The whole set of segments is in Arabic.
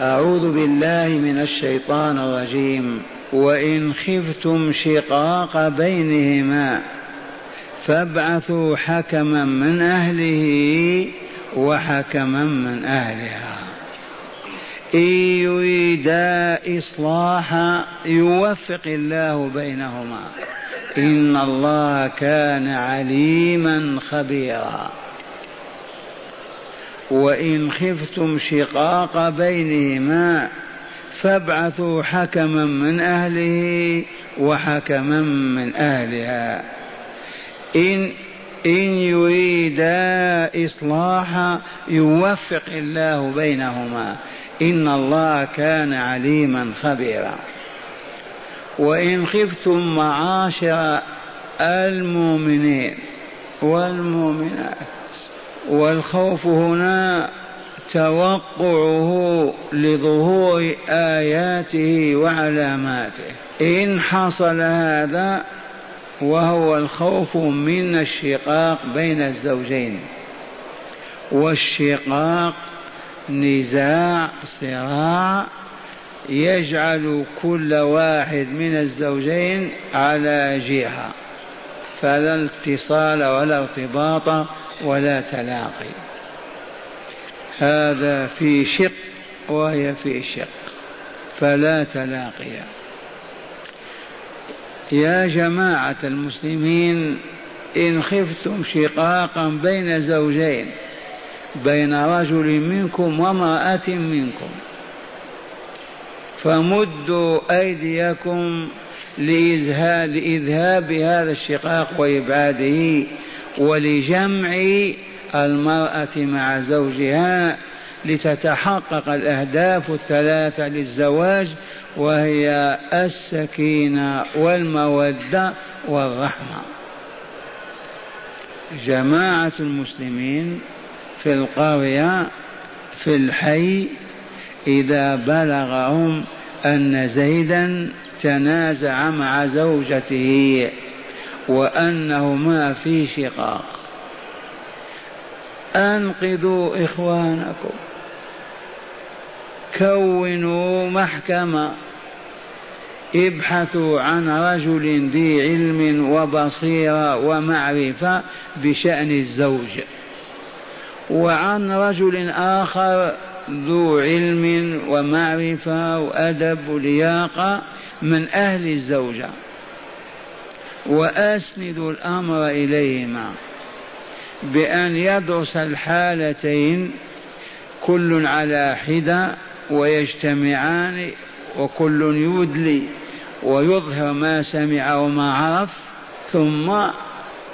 أعوذ بالله من الشيطان الرجيم. وإن خفتم شقاق بينهما فابعثوا حكما من أهله وحكما من أهلها. إن يريدا إصلاحا يوفق الله بينهما. إن الله كان عليما خبيرا. وإن خفتم شقاق بينهما فابعثوا حكما من أهله وحكما من أهلها. إن إن يريدا إصلاحا يوفق الله بينهما. إن الله كان عليما خبيرا. وإن خفتم معاشر المؤمنين والمؤمنات والخوف هنا توقعه لظهور آياته وعلاماته. إن حصل هذا وهو الخوف من الشقاق بين الزوجين. والشقاق نزاع صراع يجعل كل واحد من الزوجين على جهه فلا اتصال ولا ارتباط ولا تلاقي. هذا في شق وهي في شق فلا تلاقي. يا جماعة المسلمين إن خفتم شقاقا بين زوجين بين رجل منكم وامرأة منكم فمدوا أيديكم لإذهاب هذا الشقاق وإبعاده ولجمع المرأة مع زوجها لتتحقق الأهداف الثلاثة للزواج وهي السكينة والمودة والرحمة. جماعة المسلمين في القرية في الحي إذا بلغهم أن زيدا تنازع مع زوجته وأنه ما في شقاق. أنقذوا إخوانكم. كونوا محكمة. ابحثوا عن رجل ذي علم وبصيرة ومعرفة بشأن الزوج. وعن رجل آخر ذو علم ومعرفة وأدب ولياقة من أهل الزوجة. وأسندوا الأمر إليهما بأن يدرس الحالتين كل على حدة ويجتمعان وكل يدلي ويظهر ما سمع وما عرف ثم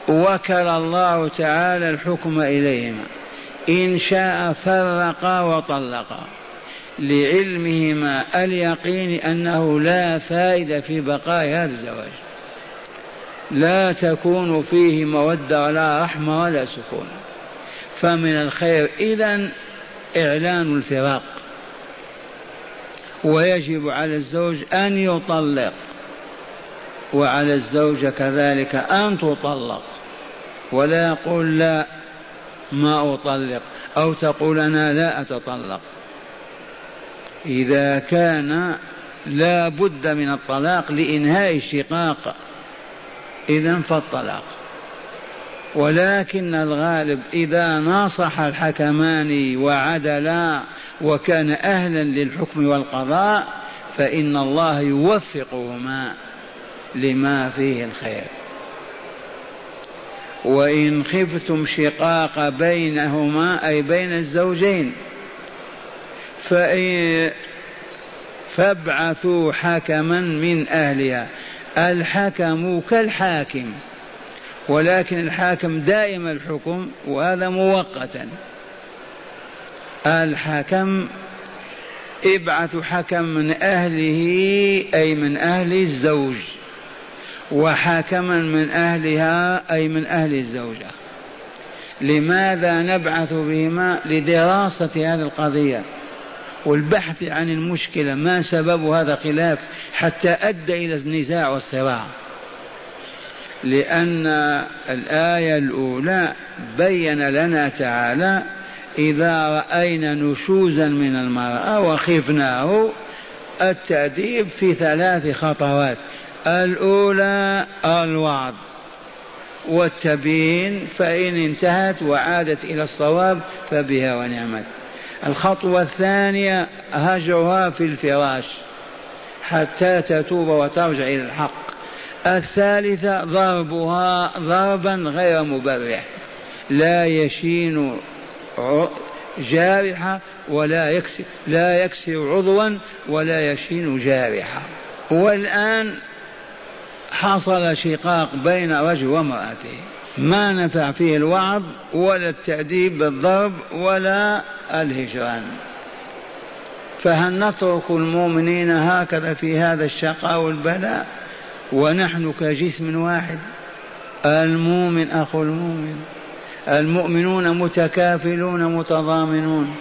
وكل الله تعالى الحكم إليهما. إن شاء فرقا وطلقا لعلمهما اليقين أنه لا فائدة في بقاء هذا الزواج. لا تكون فيه مودة ولا رحمة ولا سكون. فمن الخير إذا إعلان الفراق. ويجب على الزوج أن يطلق. وعلى الزوجة كذلك أن تطلق. ولا يقول لا ما أطلق أو تقول أنا لا أتطلق. إذا كان لا بد من الطلاق لإنهاء الشقاق إذا فالطلاق. ولكن الغالب إذا ناصح الحكمان وعدلا وكان أهلا للحكم والقضاء فإن الله يوفقهما لما فيه الخير. وإن خفتم شقاق بينهما أي بين الزوجين فإن فابعثوا حكما من أهلها. الحكم كالحاكم ولكن الحاكم دائم الحكم وهذا مؤقتا. الحكم ابعث حكم من أهله أي من أهل الزوج. وحكما من أهلها أي من أهل الزوجة. لماذا نبعث بهما لدراسة هذه القضية؟ والبحث عن المشكلة ما سبب هذا الخلاف حتى أدى إلى النزاع والصراع؟ لأن الآية الأولى بين لنا تعالى إذا رأينا نشوزا من المرأة وخفناه التأديب في ثلاث خطوات. الأولى الوعظ والتبيين فإن انتهت وعادت إلى الصواب فبها ونعمت. الخطوة الثانية هجرها في الفراش حتى تتوب وترجع إلى الحق. الثالثة ضربها ضربا غير مبرح. لا يشين جارحة ولا يكسر لا يكسر عضوا ولا يشين جارحة. والآن حصل شقاق بين رجل وامرأته. ما نفع فيه الوعظ ولا التأديب بالضرب ولا الهجران. فهل نترك المؤمنين هكذا في هذا الشقاء والبلاء؟ ونحن كجسم واحد. المؤمن أخو المؤمن. المؤمنون متكافلون متضامنون.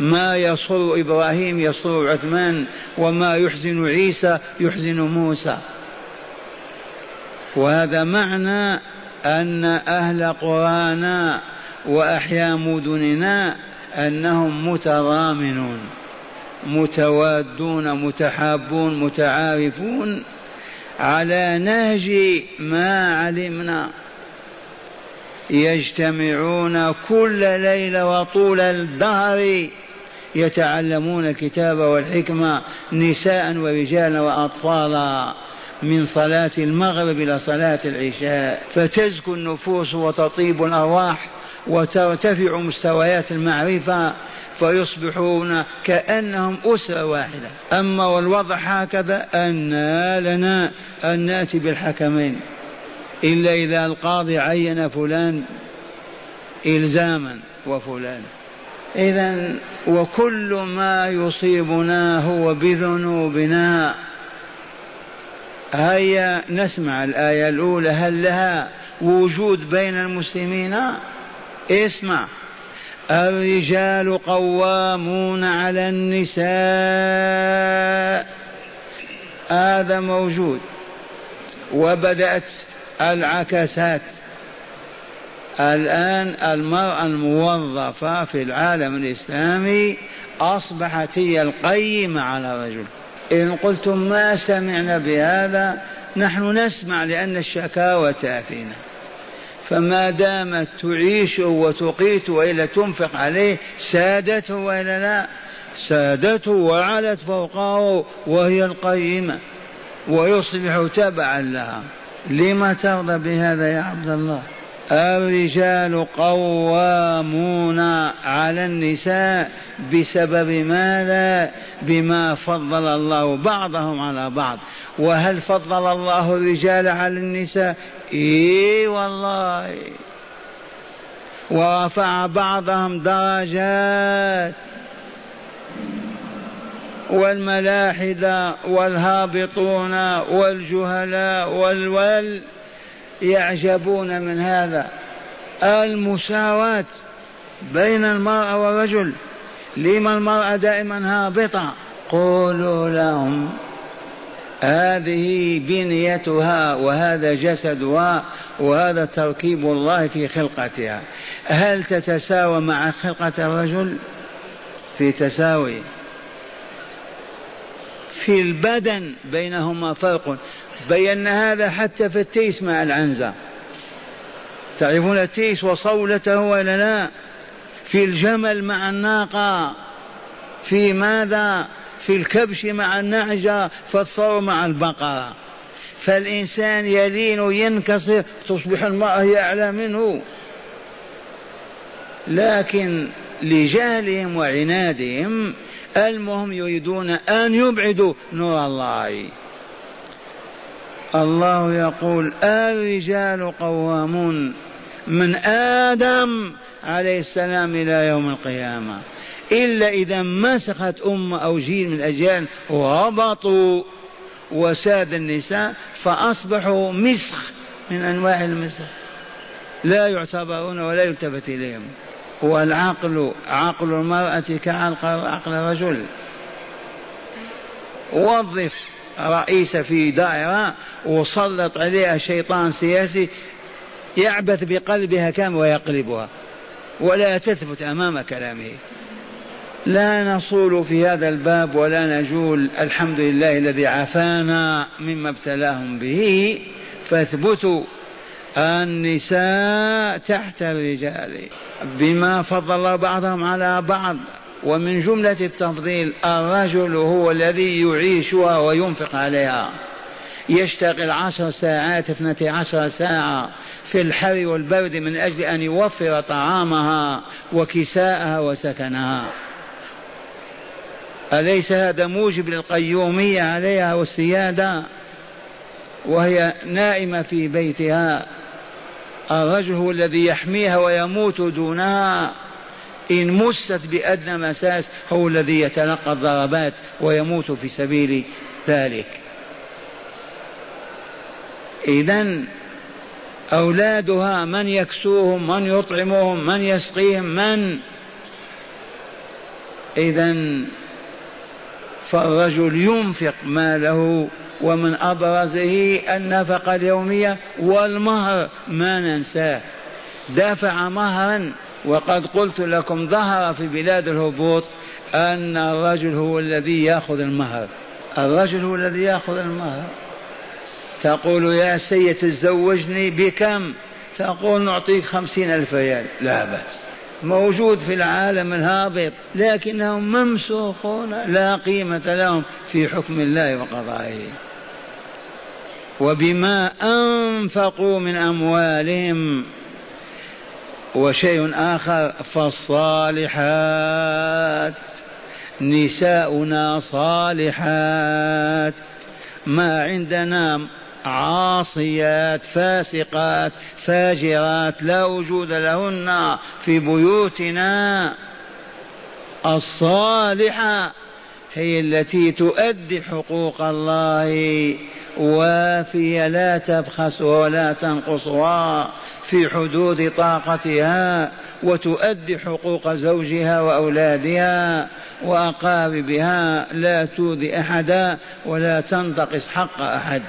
ما يصر إبراهيم يصر عثمان وما يحزن عيسى يحزن موسى. وهذا معنى أن أهل قرانا وأحياء مدننا أنهم متضامنون متوادون متحابون متعارفون على نهج ما علمنا. يجتمعون كل ليلة وطول الدهر يتعلمون الكتاب والحكمة نساء ورجالا وأطفالا. من صلاة المغرب إلى صلاة العشاء. فتزكو النفوس وتطيب الأرواح وترتفع مستويات المعرفة فيصبحون كأنهم أسرة واحدة. أما والوضع هكذا أن لنا أن نأتي بالحكمين. إلا إذا القاضي عين فلان إلزاما وفلان. إذا وكل ما يصيبنا هو بذنوبنا. هيا نسمع الآية الأولى. هل لها وجود بين المسلمين؟ اسمع. الرجال قوامون على النساء. هذا موجود. وبدأت العكسات الآن المرأة الموظفة في العالم الإسلامي أصبحت هي القيمة على الرجل. إن قلتم ما سمعنا بهذا نحن نسمع لأن الشكاوى تأتينا. فما دامت تعيش وتقيت وإلا تنفق عليه سادته وإلا لا سادته وعلت فوقه وهي القيمة ويصبح تبعا لها. لما ترضى بهذا يا عبد الله؟ الرجال قوامون على النساء بسبب ماذا؟ بما فضل الله بعضهم على بعض. وهل فضل الله الرجال على النساء؟ اي والله. ورفع بعضهم درجات. والملاحدة والهابطون والجهلاء والول يعجبون من هذا المساواة بين المرأة والرجل. لما المرأة دائما هابطة؟ قولوا لهم هذه بنيتها وهذا جسدها وهذا تركيب الله في خلقتها. هل تتساوى مع خلقة الرجل؟ في تساوي. في البدن بينهما فرق. بينا هذا حتى في التيس مع العنزة. تعرفون التيس وصولته ولا لا؟ في الجمل مع الناقة في ماذا؟ في الكبش مع النعجة في الثور مع البقرة. فالإنسان يلين ينكسر تصبح المرأة هي أعلى منه. لكن لجهلهم وعنادهم المهم يريدون أن يبعدوا نور الله. الله يقول الرجال قوامون من آدم عليه السلام إلى يوم القيامة. إلا إذا مسخت أمة أو جيل من الأجيال وهبطوا وساد النساء فأصبحوا مسخ من أنواع المسخ. لا يعتبرون ولا يلتفت إليهم. والعقل عقل المرأة كعقل الرجل. وظف. رئيس في دائرة وسلط عليها شيطان سياسي يعبث بقلبها كم ويقلبها. ولا تثبت أمام كلامه. لا نصول في هذا الباب ولا نجول الحمد لله الذي عافانا مما ابتلاهم به. فاثبتوا النساء تحت الرجال بما فضل بعضهم على بعض. ومن جملة التفضيل الرجل هو الذي يعيشها وينفق عليها. يشتغل عشر ساعات اثنتي عشر ساعة في الحر والبرد من أجل أن يوفر طعامها وكساءها وسكنها. أليس هذا موجب للقيومية عليها والسيادة؟ وهي نائمة في بيتها. الرجل هو الذي يحميها ويموت دونها. إن مست بأدنى مساس هو الذي يتلقى الضربات ويموت في سبيل ذلك. إذا أولادها من يكسوهم من يطعمهم من يسقيهم من؟ إذا فالرجل ينفق ماله ومن أبرزه النفقة اليومية والمهر ما ننساه. دفع مهرا وقد قلت لكم ظهر في بلاد الهبوط أن الرجل هو الذي يأخذ المهر. الرجل هو الذي يأخذ المهر. تقول يا سيد تزوجني بكم؟ تقول نعطيك خمسين ألف ريال. لا بأس. موجود في العالم الهابط لكنهم ممسوخون لا قيمة لهم في حكم الله وقضائه. وبما أنفقوا من أموالهم وشيء آخر فالصالحات. نساؤنا صالحات. ما عندنا عاصيات فاسقات فاجرات لا وجود لهن في بيوتنا. الصالحة هي التي تؤدي حقوق الله. وافيه لا تبخس ولا تنقصها في حدود طاقتها وتؤدي حقوق زوجها وأولادها وأقاربها. لا تؤذي أحدا ولا تنتقص حق أحد.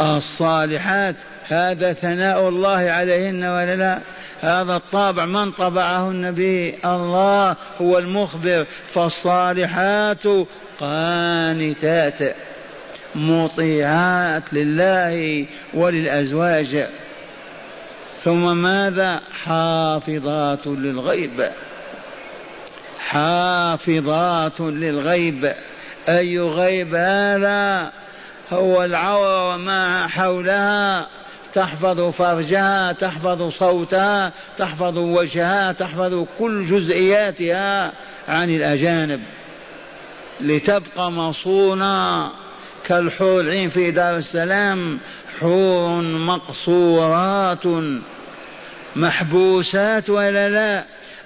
الصالحات هذا ثناء الله عليهن ولا لا؟ هذا الطابع من طبعهن به الله هو المخبر. فالصالحات قانتات. مطيعات لله وللأزواج. ثم ماذا؟ حافظات للغيب. حافظات للغيب. أي غيب هذا؟ هو العورة وما حولها. تحفظ فرجها تحفظ صوتها تحفظ وجهها تحفظ كل جزئياتها عن الأجانب. لتبقى مصونة. كالحور العين في دار السلام حور مقصورات محبوسات ولا لا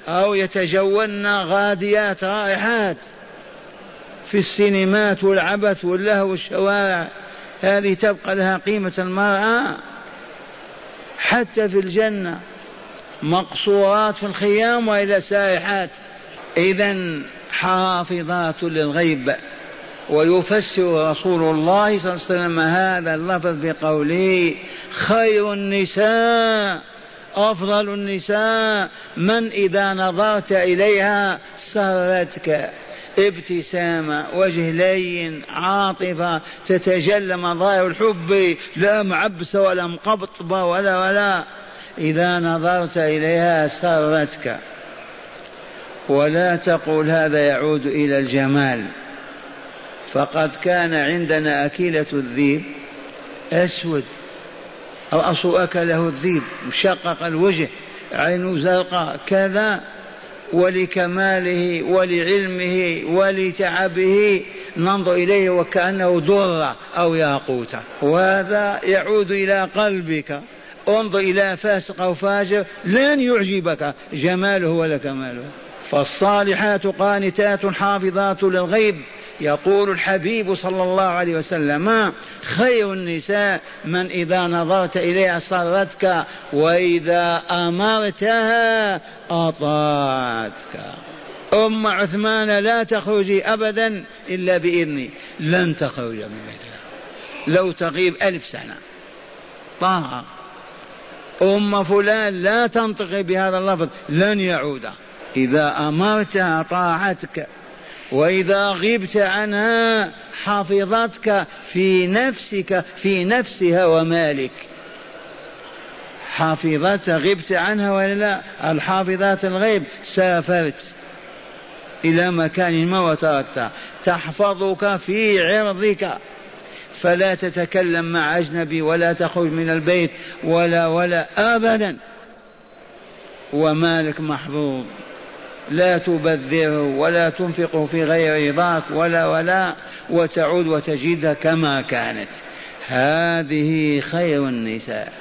أو يتجولن غاديات رائحات. في السينمات والعبث واللهو والشوارع هذه تبقى لها قيمة المرأة. حتى في الجنة مقصورات في الخيام وإلى سائحات. إذا حافظات للغيب. ويفسر رسول الله صلى الله عليه وسلم هذا اللفظ بقوله خير النساء أفضل النساء من إذا نظرت إليها سرتك. ابتسامة وجه لين عاطفة تتجلى مظاهر الحب لا معبسة ولا مقبطبة ولا ولا. إذا نظرت إليها سرتك. ولا تقول هذا يعود إلى الجمال. فقد كان عندنا أكيلة الذيب أسود رأس أكله الذيب مشقق الوجه عينه زرقاء كذا ولكماله ولعلمه ولتعبه ننظر إليه وكأنه درة أو ياقوتة وهذا يعود إلى قلبك. انظر إلى فاسق أو فاجر لن يعجبك. جماله ولا كماله فالصالحات قانتات حافظات للغيب. يقول الحبيب صلى الله عليه وسلم خير النساء من إذا نظرت إليها سرتك وإذا أمرتها أطاعتك. أم عثمان لا تخرجي أبدا إلا بإذني. لن تخرج من بيتها لو تغيب ألف سنة. طاعة أم فلان لا تنطقي بهذا اللفظ. لن يعود. إذا أمرتها طاعتك. وإذا غبت عنها حفظتك في نفسك في نفسها ومالك. حافظت غبت عنها ولا لا؟ الحافظات الغيب. سافرت إلى مكان ما وتركتها تحفظك في عرضك. فلا تتكلم مع أجنبي ولا تخرج من البيت ولا ولا أبدا. ومالك محفوظ لا تبذره ولا تنفقه في غير رضاك ولا ولا وتعود وتجدها كما كانت. هذه خير النساء.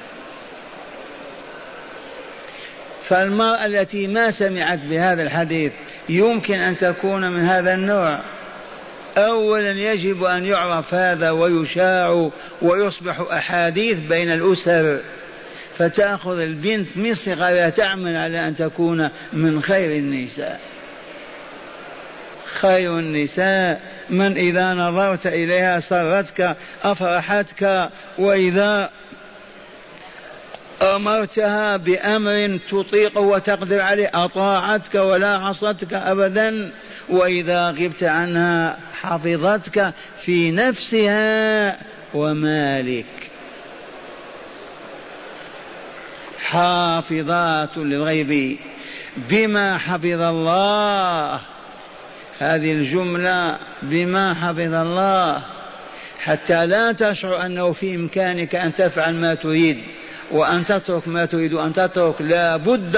فالمرأة التي ما سمعت بهذا الحديث يمكن أن تكون من هذا النوع. أولا يجب أن يعرف هذا ويشاع ويصبح أحاديث بين الأسر. فتأخذ البنت من صغرها تعمل على أن تكون من خير النساء. خير النساء. من إذا نظرت إليها سرتك أفرحتك وإذا أمرتها بأمر تطيقه وتقدر عليه أطاعتك ولا عصتك أبدا وإذا غبت عنها حفظتك في نفسها ومالك. حافظات للغيب بما حفظ الله. هذه الجملة بما حفظ الله. حتى لا تشعر أنه في إمكانك أن تفعل ما تريد وأن تترك ما تريد أن تترك لا بد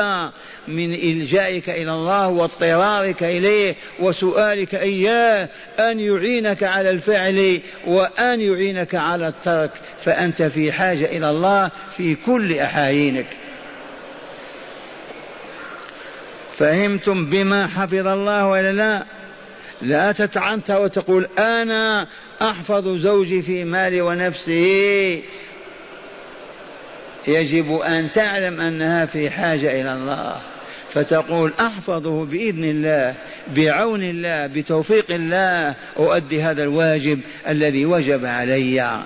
من إلجائك إلى الله واضطرارك إليه وسؤالك إياه أن يعينك على الفعل وأن يعينك على الترك. فأنت في حاجة إلى الله في كل أحايينك فهمتم بما حفظ الله ولا لا؟ لا تتعنت وتقول أنا أحفظ زوجي في مالي ونفسه يجب أن تعلم أنها في حاجة إلى الله. فتقول أحفظه بإذن الله بعون الله بتوفيق الله أؤدي هذا الواجب الذي وجب علي.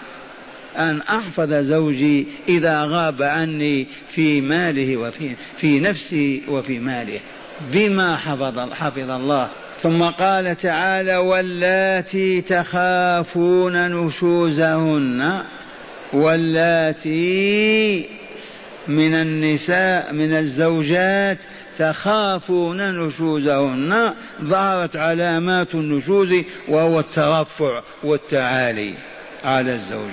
أن أحفظ زوجي إذا غاب عني في ماله وفي في نفسي وفي ماله. بما حفظ حفظ الله. ثم قال تعالى واللاتي تخافون نشوزهن واللاتي من النساء من الزوجات تخافون نشوزهن ظهرت علامات النشوز وهو الترفع والتعالي على الزوج.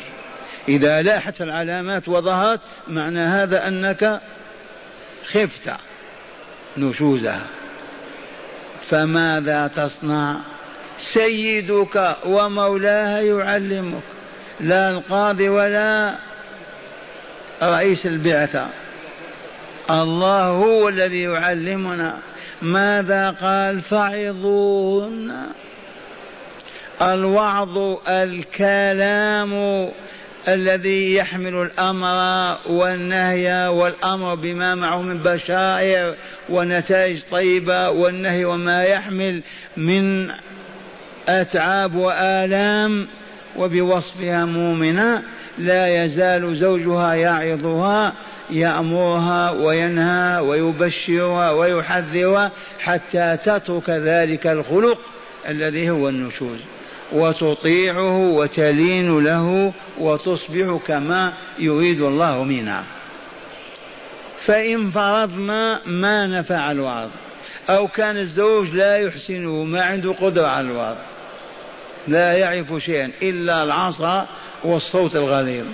إذا لاحت العلامات وظهرت معنى هذا أنك خفت. نشوزها. فماذا تصنع؟ سيدك ومولاها يعلمك. لا القاضي ولا رئيس البعثة. الله هو الذي يعلمنا. ماذا قال؟ فعظوهن. الوعظ الكلام. الذي يحمل الأمر والنهي والأمر بما معه من بشائر ونتائج طيبة والنهي وما يحمل من أتعاب وآلام وبوصفها مؤمنة لا يزال زوجها يعظها يأمرها وينهى ويبشرها ويحذرها حتى تترك ذلك الخلق الذي هو النشوز. وتطيعه وتلين له وتصبح كما يريد الله منها فإن فرضنا ما نفع الوعظ أو كان الزوج لا يحسنه ما عنده قدرة على الوعظ لا يعرف شيئا إلا العصا والصوت الغليظ.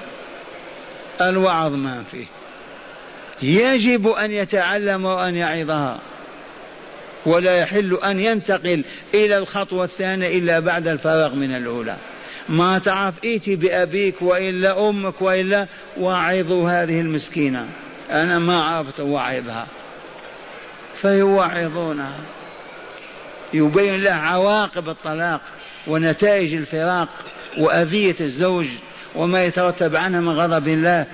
الوعظ ما فيه. يجب أن يتعلم وأن يعظها. ولا يحل أن ينتقل إلى الخطوة الثانية إلا بعد الفراغ من الأولى. ما تعرف ائتي بأبيك وإلا أمك وإلا وعظوا هذه المسكينة. أنا ما عرفت وعظها فيوعظونها. يبين له عواقب الطلاق ونتائج الفراق وأذية الزوج وما يترتب عنها من غضب الله.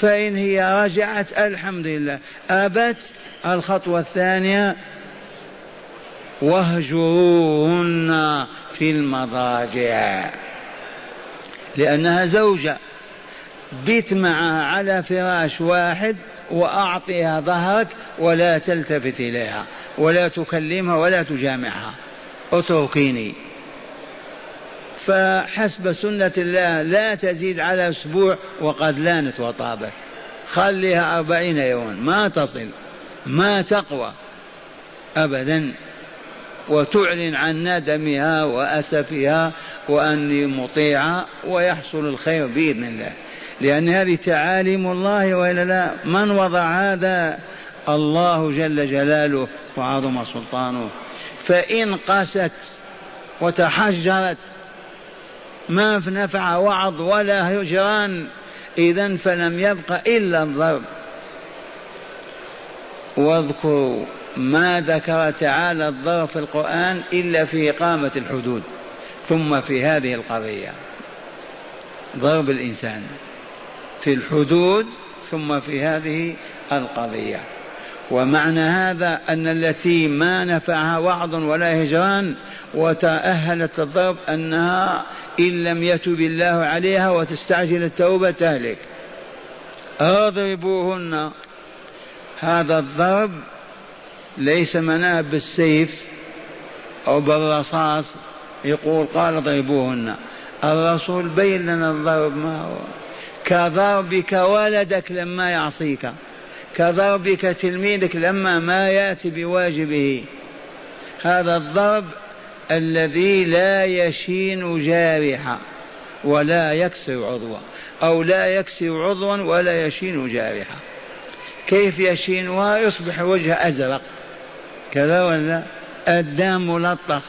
فإن هي رجعت الحمد لله أبت الخطوة الثانية واهجروهن في المضاجع. لأنها زوجة. بت معها على فراش واحد وأعطيها ظهرك ولا تلتفت إليها ولا تكلمها ولا تجامعها. اتركيني. فحسب سنة الله لا تزيد على أسبوع وقد لانت وطابت. خليها أربعين يوما. ما تصل ما تقوى أبدا. وتعلن عن ندمها وأسفها وأني مطيعة ويحصل الخير بإذن الله. لأن هذه تعاليم الله وإلا لا. من وضع هذا؟ الله جل جلاله وعظم سلطانه. فإن قست وتحجرت ما نفع وعظ ولا هجران إذا فلم يبق إلا الضرب. واذكروا ما ذكر تعالى الضرب في القرآن إلا في إقامة الحدود ثم في هذه القضية. ضرب الإنسان في الحدود ثم في هذه القضية. ومعنى هذا أن التي ما نفعها وعظ ولا هجران وتأهلت الضرب أنها إن لم يتب الله عليها وتستعجل التوبة تهلك. اضربوهن. هذا الضرب ليس مناه بالسيف أو بالرصاص. يقول قال اضربوهن. الرسول بين لنا الضرب ما هو؟ كضربك ولدك لما يعصيك. كضربك تلميذك لما ما يأتي بواجبه. هذا الضرب الذي لا يشين جارحا ولا يكسر عضوا أو لا يكسر عضوا ولا يشين جارحا كيف يشينها يصبح وجه أزرق. كذا ولا؟ الدم ملطخ.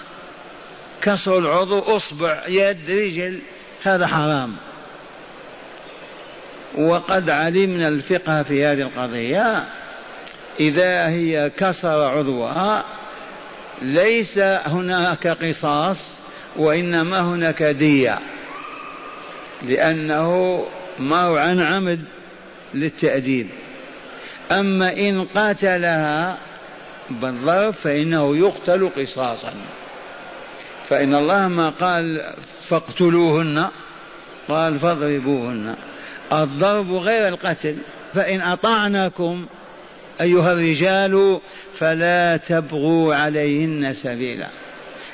كسر العضو أصبع يد رجل هذا حرام. وقد علمنا الفقه في هذه القضية. إذا هي كسر عضوها ليس هناك قصاص وإنما هناك دية لأنه ما هو عن عمد للتأديب. أما إن قاتلها بالضرب فإنه يقتل قصاصا. فإن الله ما قال فاقتلوهن قال فاضربوهن. الضرب غير القتل فإن أطعنكم أيها الرجال فلا تبغوا عليهن سبيلا.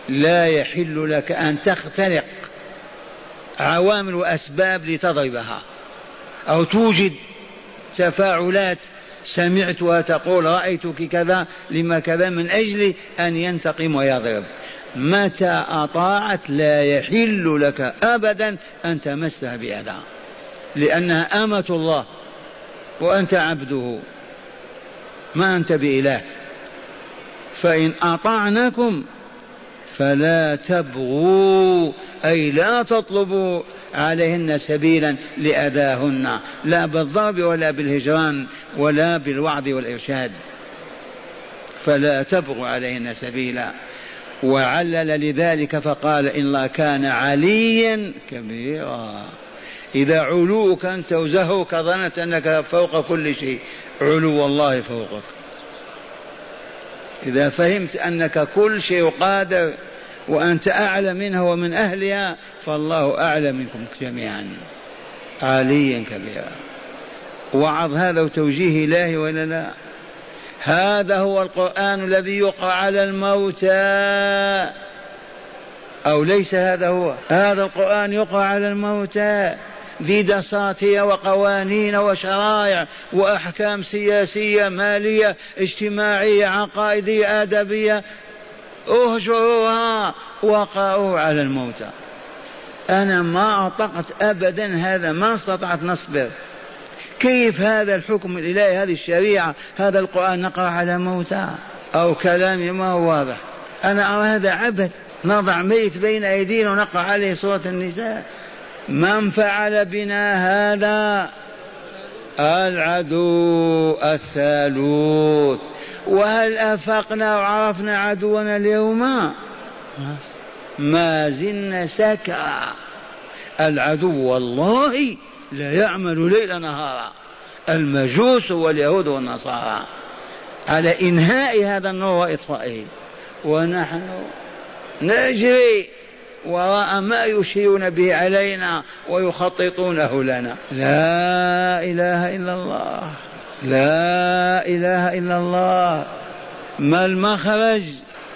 لا يحل لك أن تخترق عوامل وأسباب لتضربها. أو توجد تفاعلات سمعتها تقول رأيتك كذا لما كذا من أجل أن ينتقم ويضرب. متى أطاعت لا يحل لك أبدا أن تمسها بأذى. لأنها أمة الله وأنت عبده ما أنت بإله. فإن أطعنكم فلا تبغوا أي لا تطلبوا عليهن سبيلا لأذاهن لا بالضرب ولا بالهجران ولا بالوعظ والإرشاد. فلا تبغوا عليهن سبيلا. وعلل لذلك فقال إن الله كان عليا كبيرا. إذا علوك أنت وزهوك ظننت أنك فوق كل شيء. علو الله فوقك. إذا فهمت أنك كل شيء قادر وأنت أعلى منها ومن أهلها فالله أعلى منكم جميعا. عاليا كبيرا. وعظ هذا وتوجيه إلهي ولا لا؟ هذا هو القرآن الذي يقرأ على الموتى. أو ليس هذا هو؟ هذا القرآن يقرأ على الموتى. ذي دساتير وقوانين وشرائع وأحكام سياسية مالية اجتماعية عقائدية آدبية. اهجروها وقعوا على الموتى. أنا ما أطقت أبدا هذا ما استطعت نصبر كيف هذا الحكم الإلهي هذه الشريعة هذا القرآن نقرأ على موتى؟ أو كلامي ما هو واضح. أنا أرى هذا عبث. نضع ميت بين أيدينا ونقرأ عليه سورة النساء. من فعل بنا هذا؟ العدو الثالوث. وهل أفقنا وعرفنا عدونا اليوم؟ ما زلنا سكرى العدو والله لا يعمل ليل نهارا. المجوس واليهود والنصارى. على إنهاء هذا النور وإطفائه. ونحن نجري وراء ما يشيرون به علينا ويخططونه لنا. لا إله إلا الله. لا إله إلا الله. ما المخرج؟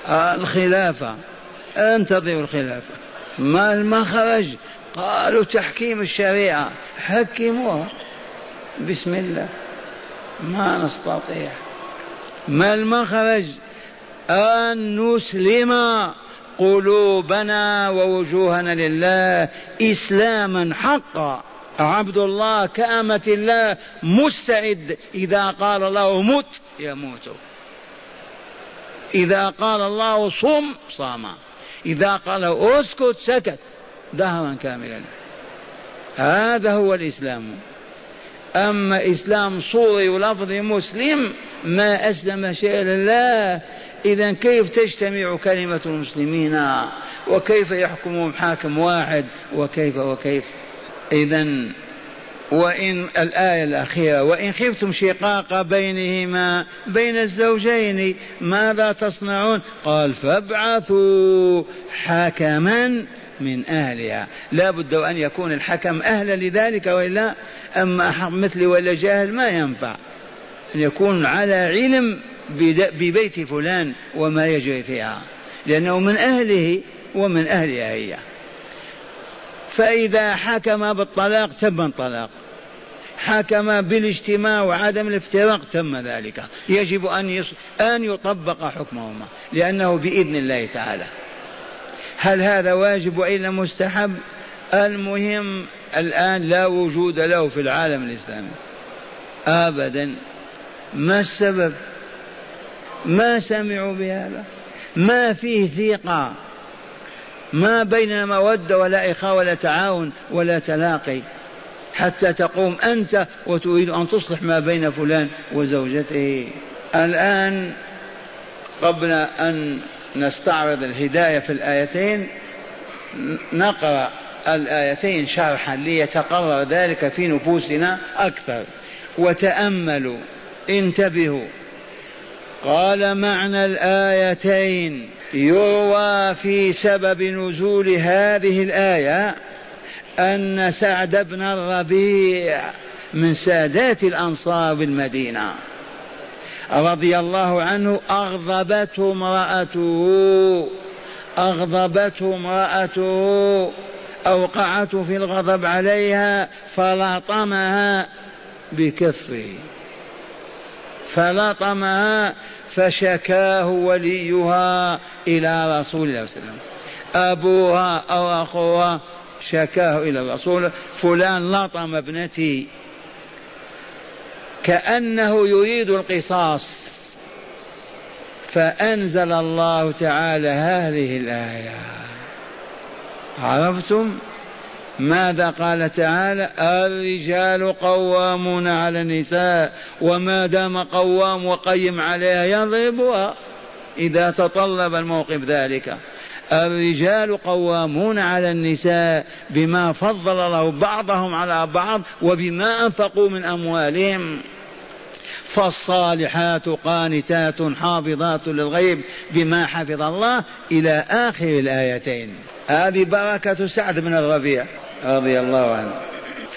الخلافة. انتظروا الخلافة. ما المخرج؟ قالوا تحكيم الشريعة. حكموها بسم الله. ما نستطيع. ما المخرج؟ أن نسلم قلوبنا ووجوهنا لله إسلاما حقا. عبد الله كأمة الله مستعد. إذا قال الله مت يموت. إذا قال الله صم صام. إذا قال اسكت سكت. دهرا كاملا. هذا هو الإسلام. أما إسلام صوري ولفظ مسلم ما أسلم شيء لله. إذا كيف تجتمع كلمة المسلمين؟ وكيف يحكمهم حاكم واحد؟ وكيف وكيف؟ إذا وإن الآية الأخيرة وإن خفتم شقاق بينهما بين الزوجين ماذا تصنعون؟ قال فابعثوا حكما من أهلها. لا بد أن يكون الحكم أهلا لذلك وإلا أما مثلي ولا جاهل ما ينفع. أن يكون على علم ببيت فلان وما يجري فيها لأنه من أهله ومن أهلها هي فإذا حكم بالطلاق تم الطلاق حكم بالاجتماع وعدم الافتراق تم ذلك. يجب أن يص... أن يطبق حكمهما لأنه بإذن الله تعالى. هل هذا واجب وإلا مستحب؟ المهم الآن لا وجود له في العالم الإسلامي. أبدا. ما السبب؟ ما سمعوا بهذا؟ ما فيه ثقة ما بين مودة ولا إخاء ولا تعاون ولا تلاقي حتى تقوم أنت وتريد أن تصلح ما بين فلان وزوجته. الآن قبل أن نستعرض الهداية في الآيتين نقرأ الآيتين شرحا ليتقرر ذلك في نفوسنا أكثر. وتأملوا انتبهوا. قال معنى الآيتين يروى في سبب نزول هذه الآية أن سعد بن الربيع من سادات الأنصار بالمدينة رضي الله عنه أغضبته امرأته أغضبته امرأته أوقعته في الغضب عليها فلطمها بكفه. فلطمها فشكاه وليها إلى رسول الله صلى الله عليه وسلم. أبوها أو أخوها شكاه إلى الرسول. فلان لطم ابنتي. كأنه يريد القصاص. فأنزل الله تعالى هذه الآية. عرفتم؟ ماذا قال تعالى؟ الرجال قوامون على النساء وما دام قوام وقيم عليها يضربها. إذا تطلب الموقف ذلك. الرجال قوامون على النساء بما فضل الله بعضهم على بعض وبما أنفقوا من أموالهم. فالصالحات قانتات حافظات للغيب بما حفظ الله إلى آخر الآيتين. هذه بركة سعد بن الربيع رضي الله عنه.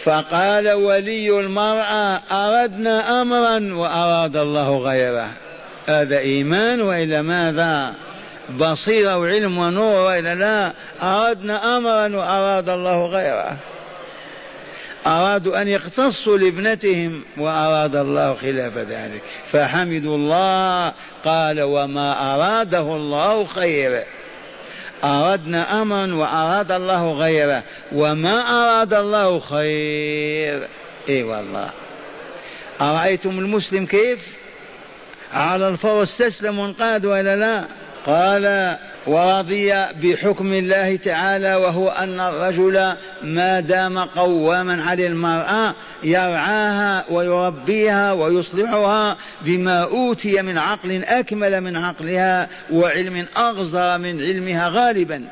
فقال ولي المرأة أردنا امرا وأراد الله غيره. هذا إيمان وإلا ماذا؟ بصيرة وعلم ونور وإلا لا؟ أردنا أمرا وأراد الله غيره. أرادوا أن يقتصوا لابنتهم وأراد الله خلاف ذلك. فحمدوا الله قال وما أراده الله خير أردنا أمرا وأراد الله غيره وما أراد الله خير. إي والله. أرأيتم المسلم كيف؟ على الفور استسلم وانقاد ولا لا؟ قال ورضي بحكم الله تعالى وهو أن الرجل ما دام قواما على المرأة يرعاها ويربيها ويصلحها بما أوتي من عقل أكمل من عقلها وعلم أغزر من علمها غالبا.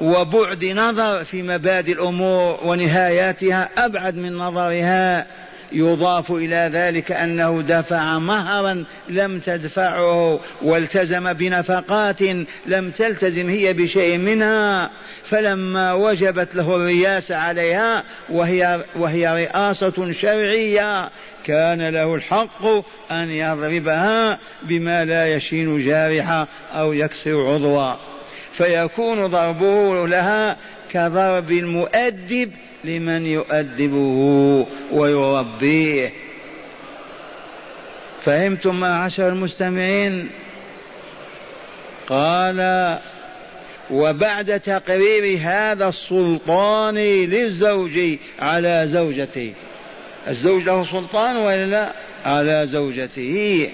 وبعد نظر في مبادئ الأمور ونهاياتها أبعد من نظرها يضاف إلى ذلك أنه دفع مهرا لم تدفعه والتزم بنفقات لم تلتزم هي بشيء منها فلما وجبت له الرياسة عليها وهي, وهي رئاسة شرعية كان له الحق أن يضربها بما لا يشين جارحة أو يكسر عضوا فيكون ضربه لها كضرب المؤدب لمن يؤدبه ويربيه. فهمتم معشر المستمعين؟ قال وبعد تقرير هذا السلطان للزوج على زوجته. الزوج له سلطان ولا لا؟ على زوجته.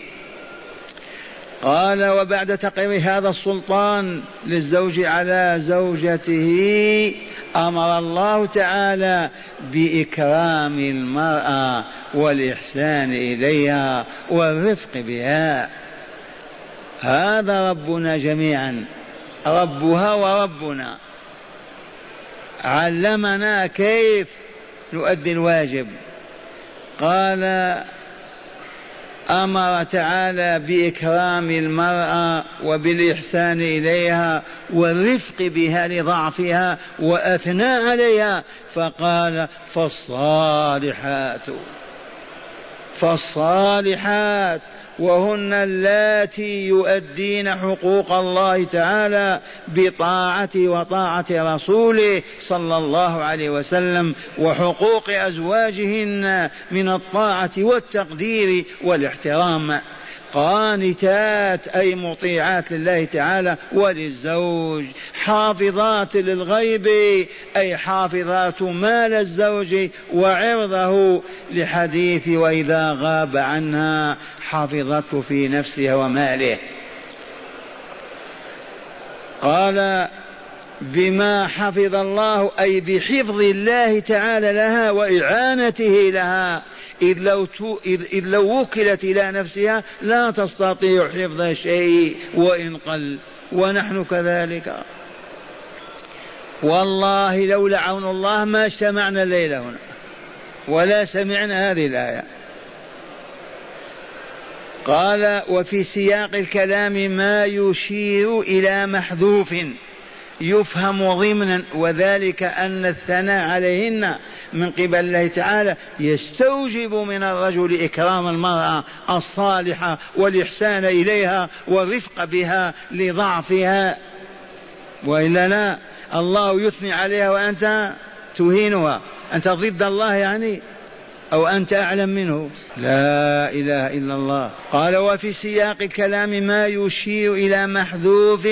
قال وبعد تقرير هذا السلطان للزوج على زوجته أمر الله تعالى بإكرام المرأة والإحسان إليها والرفق بها. هذا ربنا جميعا ربها وربنا. علمنا كيف نؤدي الواجب. قال أمر تعالى بإكرام المرأة وبالإحسان إليها والرفق بها لضعفها واثنى عليها فقال فالصالحات فالصالحات. وهن اللاتي يؤدين حقوق الله تعالى بطاعته وطاعة رسوله صلى الله عليه وسلم وحقوق أزواجهن من الطاعة والتقدير والاحترام. قانتات أي مطيعات لله تعالى وللزوج. حافظات للغيب أي حافظات مال الزوج وعرضه لحديث وإذا غاب عنها حفظته في نفسها وماله. قال بما حفظ الله أي بحفظ الله تعالى لها وإعانته لها إذ لو, إذ, إذ لو وكلت إلى نفسها لا تستطيع حفظ شيء وإن قل ونحن كذلك. والله لولا عون الله ما اجتمعنا الليلة هنا ولا سمعنا هذه الآية. قال وفي سياق الكلام ما يشير إلى محذوف. يفهم ضمنا وذلك أن الثناء عليهن من قبل الله تعالى يستوجب من الرجل إكرام المرأة الصالحة والإحسان إليها والرفق بها لضعفها. وإلا لا الله يثني عليها وأنت تهينها. أنت ضد الله يعني؟ أو أنت أعلم منه. لا إله إلا الله. قال وفي سياق الكلام ما يشير إلى محذوف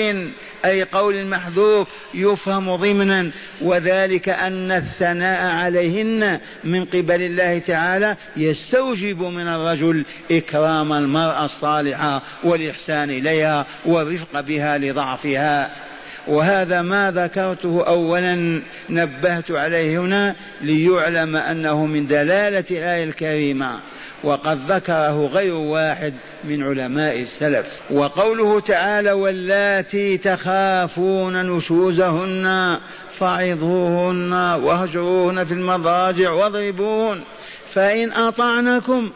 أي قول محذوف يفهم ضمنا وذلك أن الثناء عليهن من قبل الله تعالى يستوجب من الرجل إكرام المرأة الصالحة والإحسان إليها والرفق بها لضعفها. وهذا ما ذكرته اولا نبهت عليه هنا ليعلم أنه من دلالة الآية الكريمة وقد ذكره غير واحد من علماء السلف. وقوله تعالى واللاتي تخافون نشوزهن فعظوهن واهجروهن في المضاجع واضربوهن فإن أطعنكم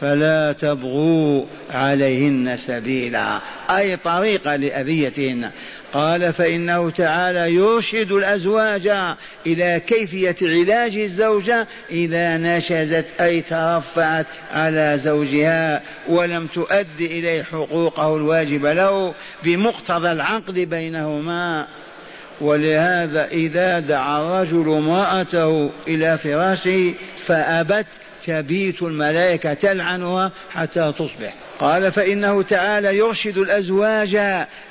فلا تبغوا عليهن سبيلا. أي طريقة لأذيتهن. قال فإنه تعالى يرشد الأزواج إلى كيفية علاج الزوجة إذا نشزت أي ترفعت على زوجها ولم تؤدي إليه حقوقه الواجب له بمقتضى العقد بينهما. ولهذا إذا دعا الرجل امرأته إلى فراشه فأبت تبيت الملائكة تلعنها حتى تصبح. قال فإنه تعالى يرشد الأزواج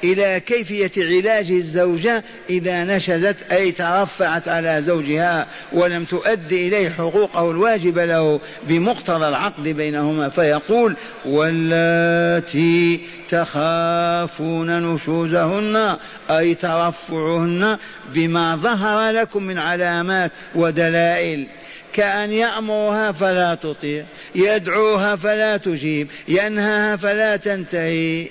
إلى كيفية علاج الزوجة إذا نشزت أي ترفعت على زوجها ولم تؤدي إليه حقوقه الواجب له بمقتضى العقد بينهما فيقول واللاتي تخافون نشوزهن أي ترفعهن بما ظهر لكم من علامات ودلائل كأن يأمرها فلا تطيع يدعوها فلا تجيب ينهاها فلا تنتهي.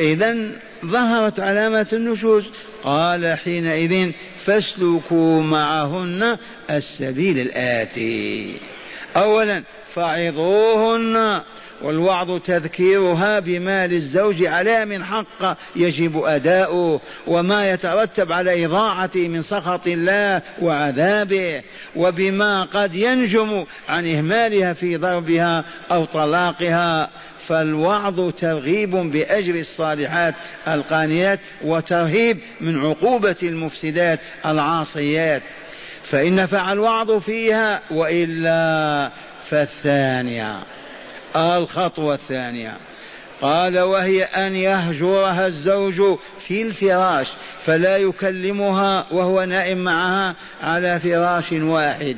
إذا ظهرت علامة النشوز. قال حينئذ فاسلكوا معهن السبيل الآتي. أولا فعظوهن والوعظ تذكيرها بما للزوج عليها من حق يجب أداؤه وما يترتب على إضاعته من سخط الله وعذابه وبما قد ينجم عن إهمالها في ضربها أو طلاقها. فالوعظ ترغيب بأجر الصالحات القانيات وترهيب من عقوبة المفسدات العاصيات. فإن نفع الوعظ فيها وإلا فالثانية الخطوة الثانية. قال وهي أن يهجرها الزوج في الفراش فلا يكلمها وهو نائم معها على فراش واحد.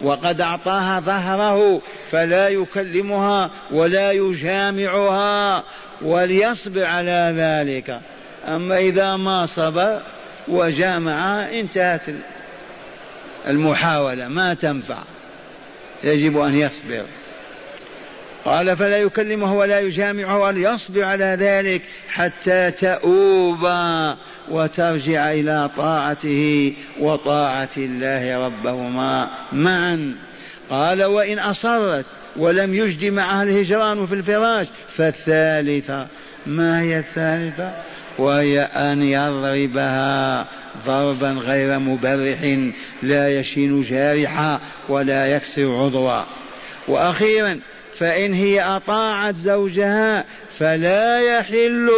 وقد أعطاها ظهره فلا يكلمها ولا يجامعها وليصبر على ذلك. أما إذا ما صبر وجامعها انتهت المحاولة ما تنفع. يجب أن يصبر. قال فلا يكلمه ولا يجامعه وليصبر على ذلك حتى تؤوب وترجع إلى طاعته وطاعة الله ربهما معا. قال وإن أصرت ولم يجد معها الهجران في الفراش فالثالثة. ما هي الثالثة؟ وهي أن يضربها ضربا غير مبرح لا يشين جارحا ولا يكسر عضوا. وأخيرا فإن هي أطاعت زوجها فلا يحل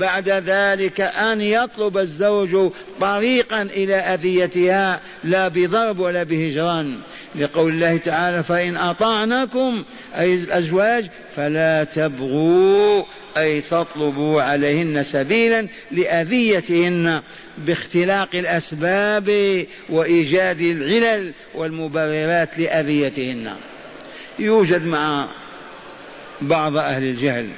بعد ذلك أن يطلب الزوج طريقا إلى أذيتها لا بضرب ولا بهجران. لقول الله تعالى فإن أطعنكم أي الأزواج فلا تبغوا أي تطلبوا عليهن سبيلا لأذيتهن باختلاق الأسباب وإيجاد العلل والمبررات لأذيتهن. يوجد مع بعض أهل الجهل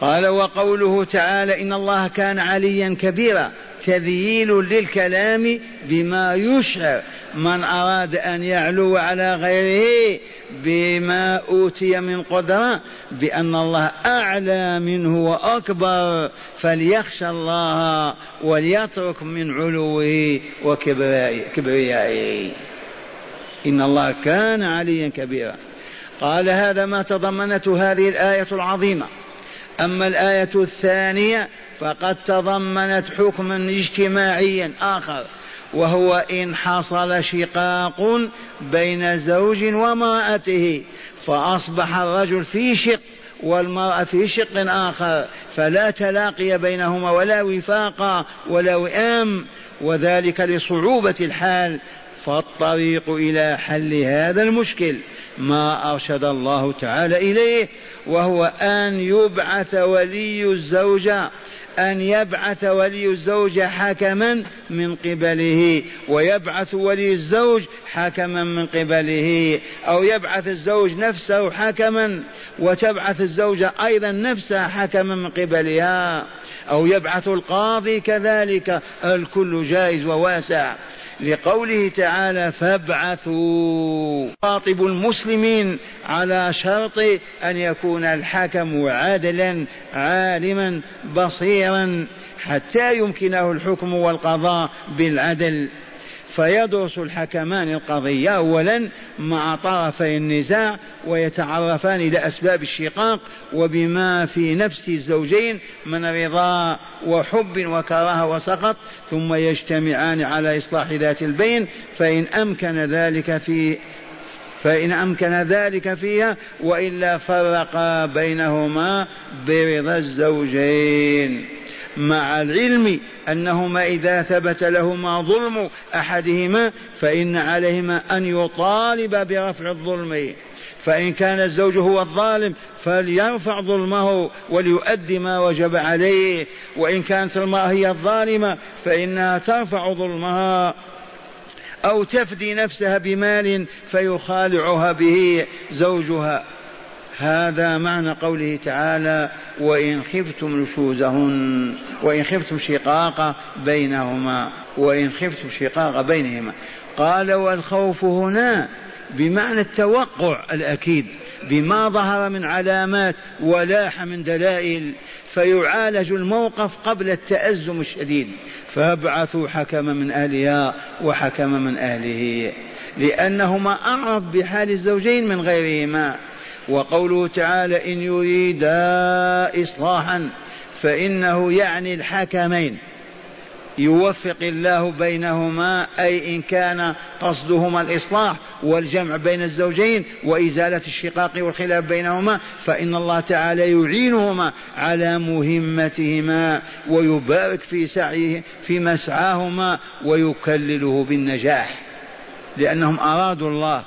قال وقوله تعالى إن الله كان عليا كبيرا تذييل للكلام بما يشعر. من أراد أن يعلو على غيره بما أوتي من قدرة بأن الله أعلى منه وأكبر فليخشى الله وليترك من علوه وكبريائه. إن الله كان عليا كبيرا. قال هذا ما تضمنته هذه الآية العظيمة. أما الآية الثانية فقد تضمنت حكما اجتماعيا آخر وهو إن حصل شقاق بين زوج وامرأته فأصبح الرجل في شق والمرأة في شق آخر فلا تلاقي بينهما ولا وفاق ولا وئام وذلك لصعوبة الحال فالطريق إلى حل هذا المشكل. ما أرشد الله تعالى إليه وهو أن يبعث ولي الزوجة أن يبعث ولي الزوج حكما من قبله ويبعث ولي الزوج حكما من قبله أو يبعث الزوج نفسه حكما وتبعث الزوجة أيضا نفسها حكما من قبلها أو يبعث القاضي كذلك الكل جائز وواسع. لقوله تعالى فابعثوا خاطب المسلمين على شرط أن يكون الحكم عادلا عالما بصيرا حتى يمكنه الحكم والقضاء بالعدل. فيدرس الحكمان القضية أولا مع طرفي النزاع ويتعرفان إلى أسباب الشقاق وبما في نفس الزوجين من رضا وحب وكراهة وسقط ثم يجتمعان على إصلاح ذات البين فإن أمكن ذلك في فإن أمكن ذلك فيها وإلا فرقا بينهما برضا الزوجين. مع العلم أنهما إذا ثبت لهما ظلم أحدهما فإن عليهما أن يطالب برفع الظلم. فإن كان الزوج هو الظالم فليرفع ظلمه وليؤدي ما وجب عليه. وإن كانت المرأة هي الظالمة فإنها ترفع ظلمها أو تفدي نفسها بمال فيخالعها به زوجها. هذا معنى قوله تعالى وإن خفتم نشوزهن وإن خفتم شقاق بينهما وإن خفتم شقاق بينهما قال والخوف هنا بمعنى التوقع الأكيد بما ظهر من علامات ولاح من دلائل فيعالج الموقف قبل التأزم الشديد فابعثوا حكما من أهلها وحكما من أهله لأنهما أعرف بحال الزوجين من غيرهما وقوله تعالى إن يريدا إصلاحا فإنه يعني الحكمين. يوفق الله بينهما أي إن كان قصدهما الإصلاح والجمع بين الزوجين وإزالة الشقاق والخلاف بينهما فإن الله تعالى يعينهما على مهمتهما ويبارك في سعيه في مسعاهما ويكلله بالنجاح. لأنهم أرادوا الله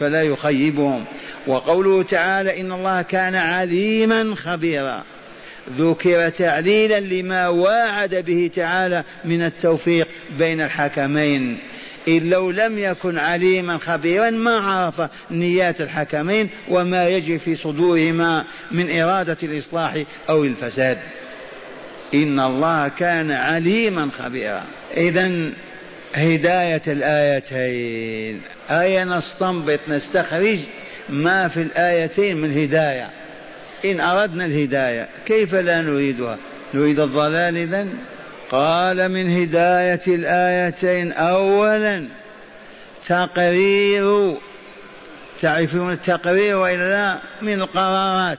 فلا يخيبهم. وقوله تعالى إن الله كان عليما خبيرا. ذكر تعليلا لما واعد به تعالى من التوفيق بين الحكمين. إن لو لم يكن عليما خبيرا ما عرف نيات الحكمين وما يجري في صدورهما من إرادة الإصلاح أو الفساد. إن الله كان عليما خبيرا. إذا هداية الآيتين. آية نستنبط نستخرج ما في الآيتين من هداية. إن أردنا الهداية كيف لا نريدها؟ نريد الضلال إذن؟ قال من هداية الآيتين أولا تقرير. تعرفون التقرير وإلا لا؟ من القرارات.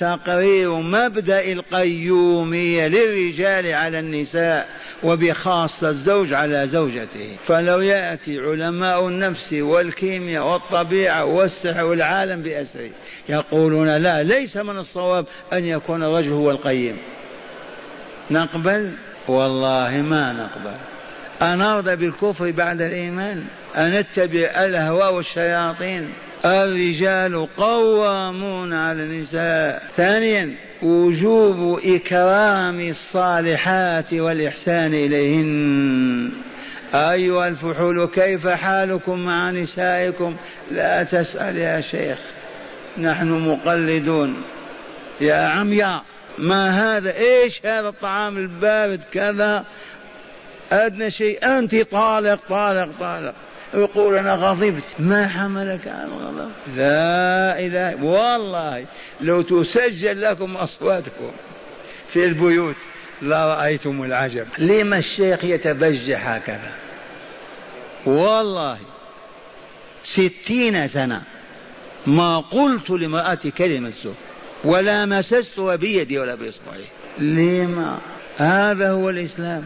تقرير مبدأ القيوميه للرجال على النساء وبخاصة الزوج على زوجته. فلو يأتي علماء النفس والكيمياء والطبيعة والسحر والعالم بأسره يقولون لا ليس من الصواب أن يكون الرجل هو القيم. نقبل؟ والله ما نقبل. أنرضى بالكفر بعد الإيمان؟ أنتبع الهوى والشياطين؟ الرجال قوامون على النساء. ثانيا وجوب إكرام الصالحات والإحسان إليهن. أيها الفحول كيف حالكم مع نسائكم؟ لا تسأل يا شيخ. نحن مقلدون. يا عميا ما هذا؟ إيش هذا الطعام البارد كذا؟ أدنى شيء. أنت طالق طالق طالق. يقول أنا غضبت. ما حملك على الغضب؟ لا إله والله لو تسجل لكم أصواتكم في البيوت لرأيتم العجب. لما الشيخ يتبجح هكذا؟ والله ستين سنة ما قلت لامرأتي كلمة سوء ولا مسستها بيدي ولا بإصبعي. لما؟ هذا هو الإسلام.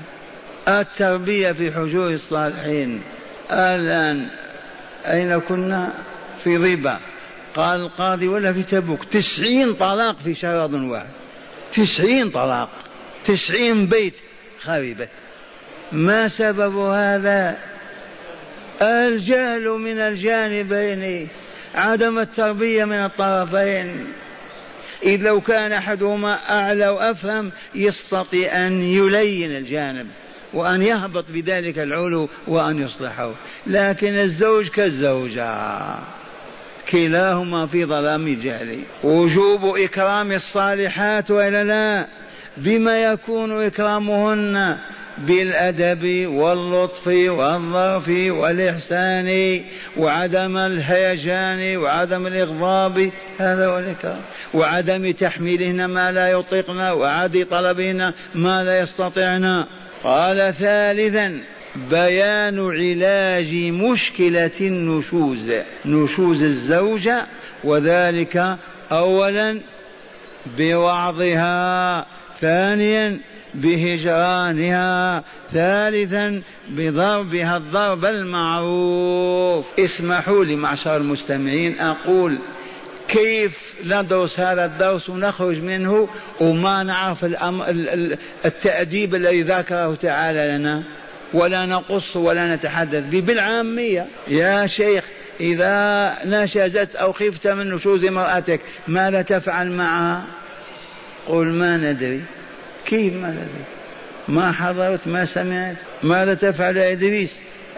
التربية في حجور الصالحين. الآن أين كنا؟ في ضيبة قال القاضي ولا في تبوك. تسعين طلاق في شهر واحد. تسعين طلاق. تسعين بيت خربت ما سبب هذا؟ الجهل من الجانبين. عدم التربية من الطرفين. إذ لو كان أحدهما أعلى وأفهم يستطيع أن يلين الجانب. وأن يهبط بذلك العلو وأن يصلحه. لكن الزوج كالزوجة. كلاهما في ظلام الجهل. وجوب إكرام الصالحات وإلا لا. بما يكون إكرامهن بالأدب واللطف والظرف والإحسان وعدم الهيجان وعدم الإغضاب. هذا هو الإكرام. وعدم تحميلهن ما لا يطيقن وعدم طلبهن ما لا يستطيعن. قال ثالثا بيان علاج مشكلة النشوز نشوز الزوجة وذلك أولا بوعظها ثانيا بهجرانها ثالثا بضربها الضرب المعروف. اسمحوا لي معشر المستمعين أقول كيف ندرس هذا الدرس ونخرج منه وما نعرف التأديب الذي ذكره تعالى لنا ولا نقص ولا نتحدث به بالعامية. يا شيخ إذا نشزت أو خفت من نشوز امرأتك ماذا تفعل معها؟ قل ما ندري. كيف ما ندري؟ ما حضرت ما سمعت. ماذا تفعل يا إدريس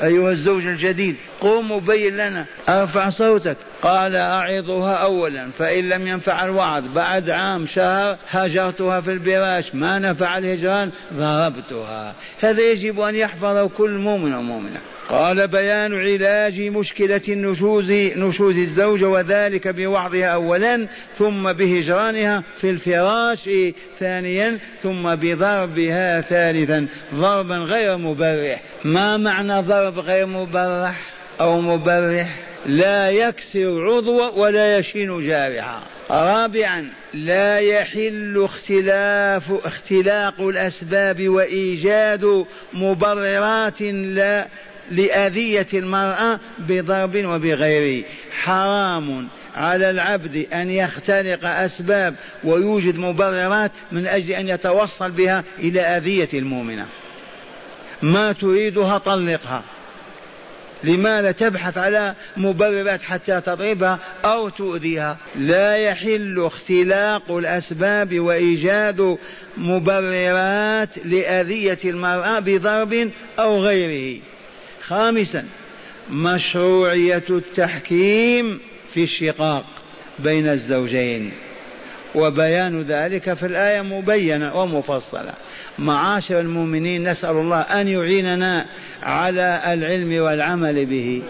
أيها الزوج الجديد؟ قوم وبين لنا أرفع صوتك. قال أعظها اولا فإن لم ينفع الوعظ بعد عام شهر هجرتها في البراش ما نفع الهجران ضربتها. هذا يجب أن يحفظه كل مؤمن ومؤمنة. قال بيان علاج مشكلة النشوز نشوز الزوجة وذلك بوعظها أولا ثم بهجرانها في الفراش ثانيا ثم بضربها ثالثا. ضربا غير مبرح. ما معنى ضرب غير مبرح أو مبرح؟ لا يكسر عضو ولا يشين جارحا. رابعا لا يحل اختلاف اختلاق الأسباب وإيجاد مبررات لا لأذية المرأة بضرب وبغيره حرام على العبد أن يختلق أسباب ويوجد مبررات من أجل أن يتوصل بها إلى أذية المؤمنة. ما تريدها طلقها. لماذا تبحث على مبررات حتى تضربها أو تؤذيها؟ لا يحل اختلاق الأسباب وإيجاد مبررات لأذية المرأة بضرب أو غيره. خامسا مشروعية التحكيم في الشقاق بين الزوجين. وبيان ذلك في الآية مبينة ومفصلة. معاشر المؤمنين نسأل الله أن يعيننا على العلم والعمل به.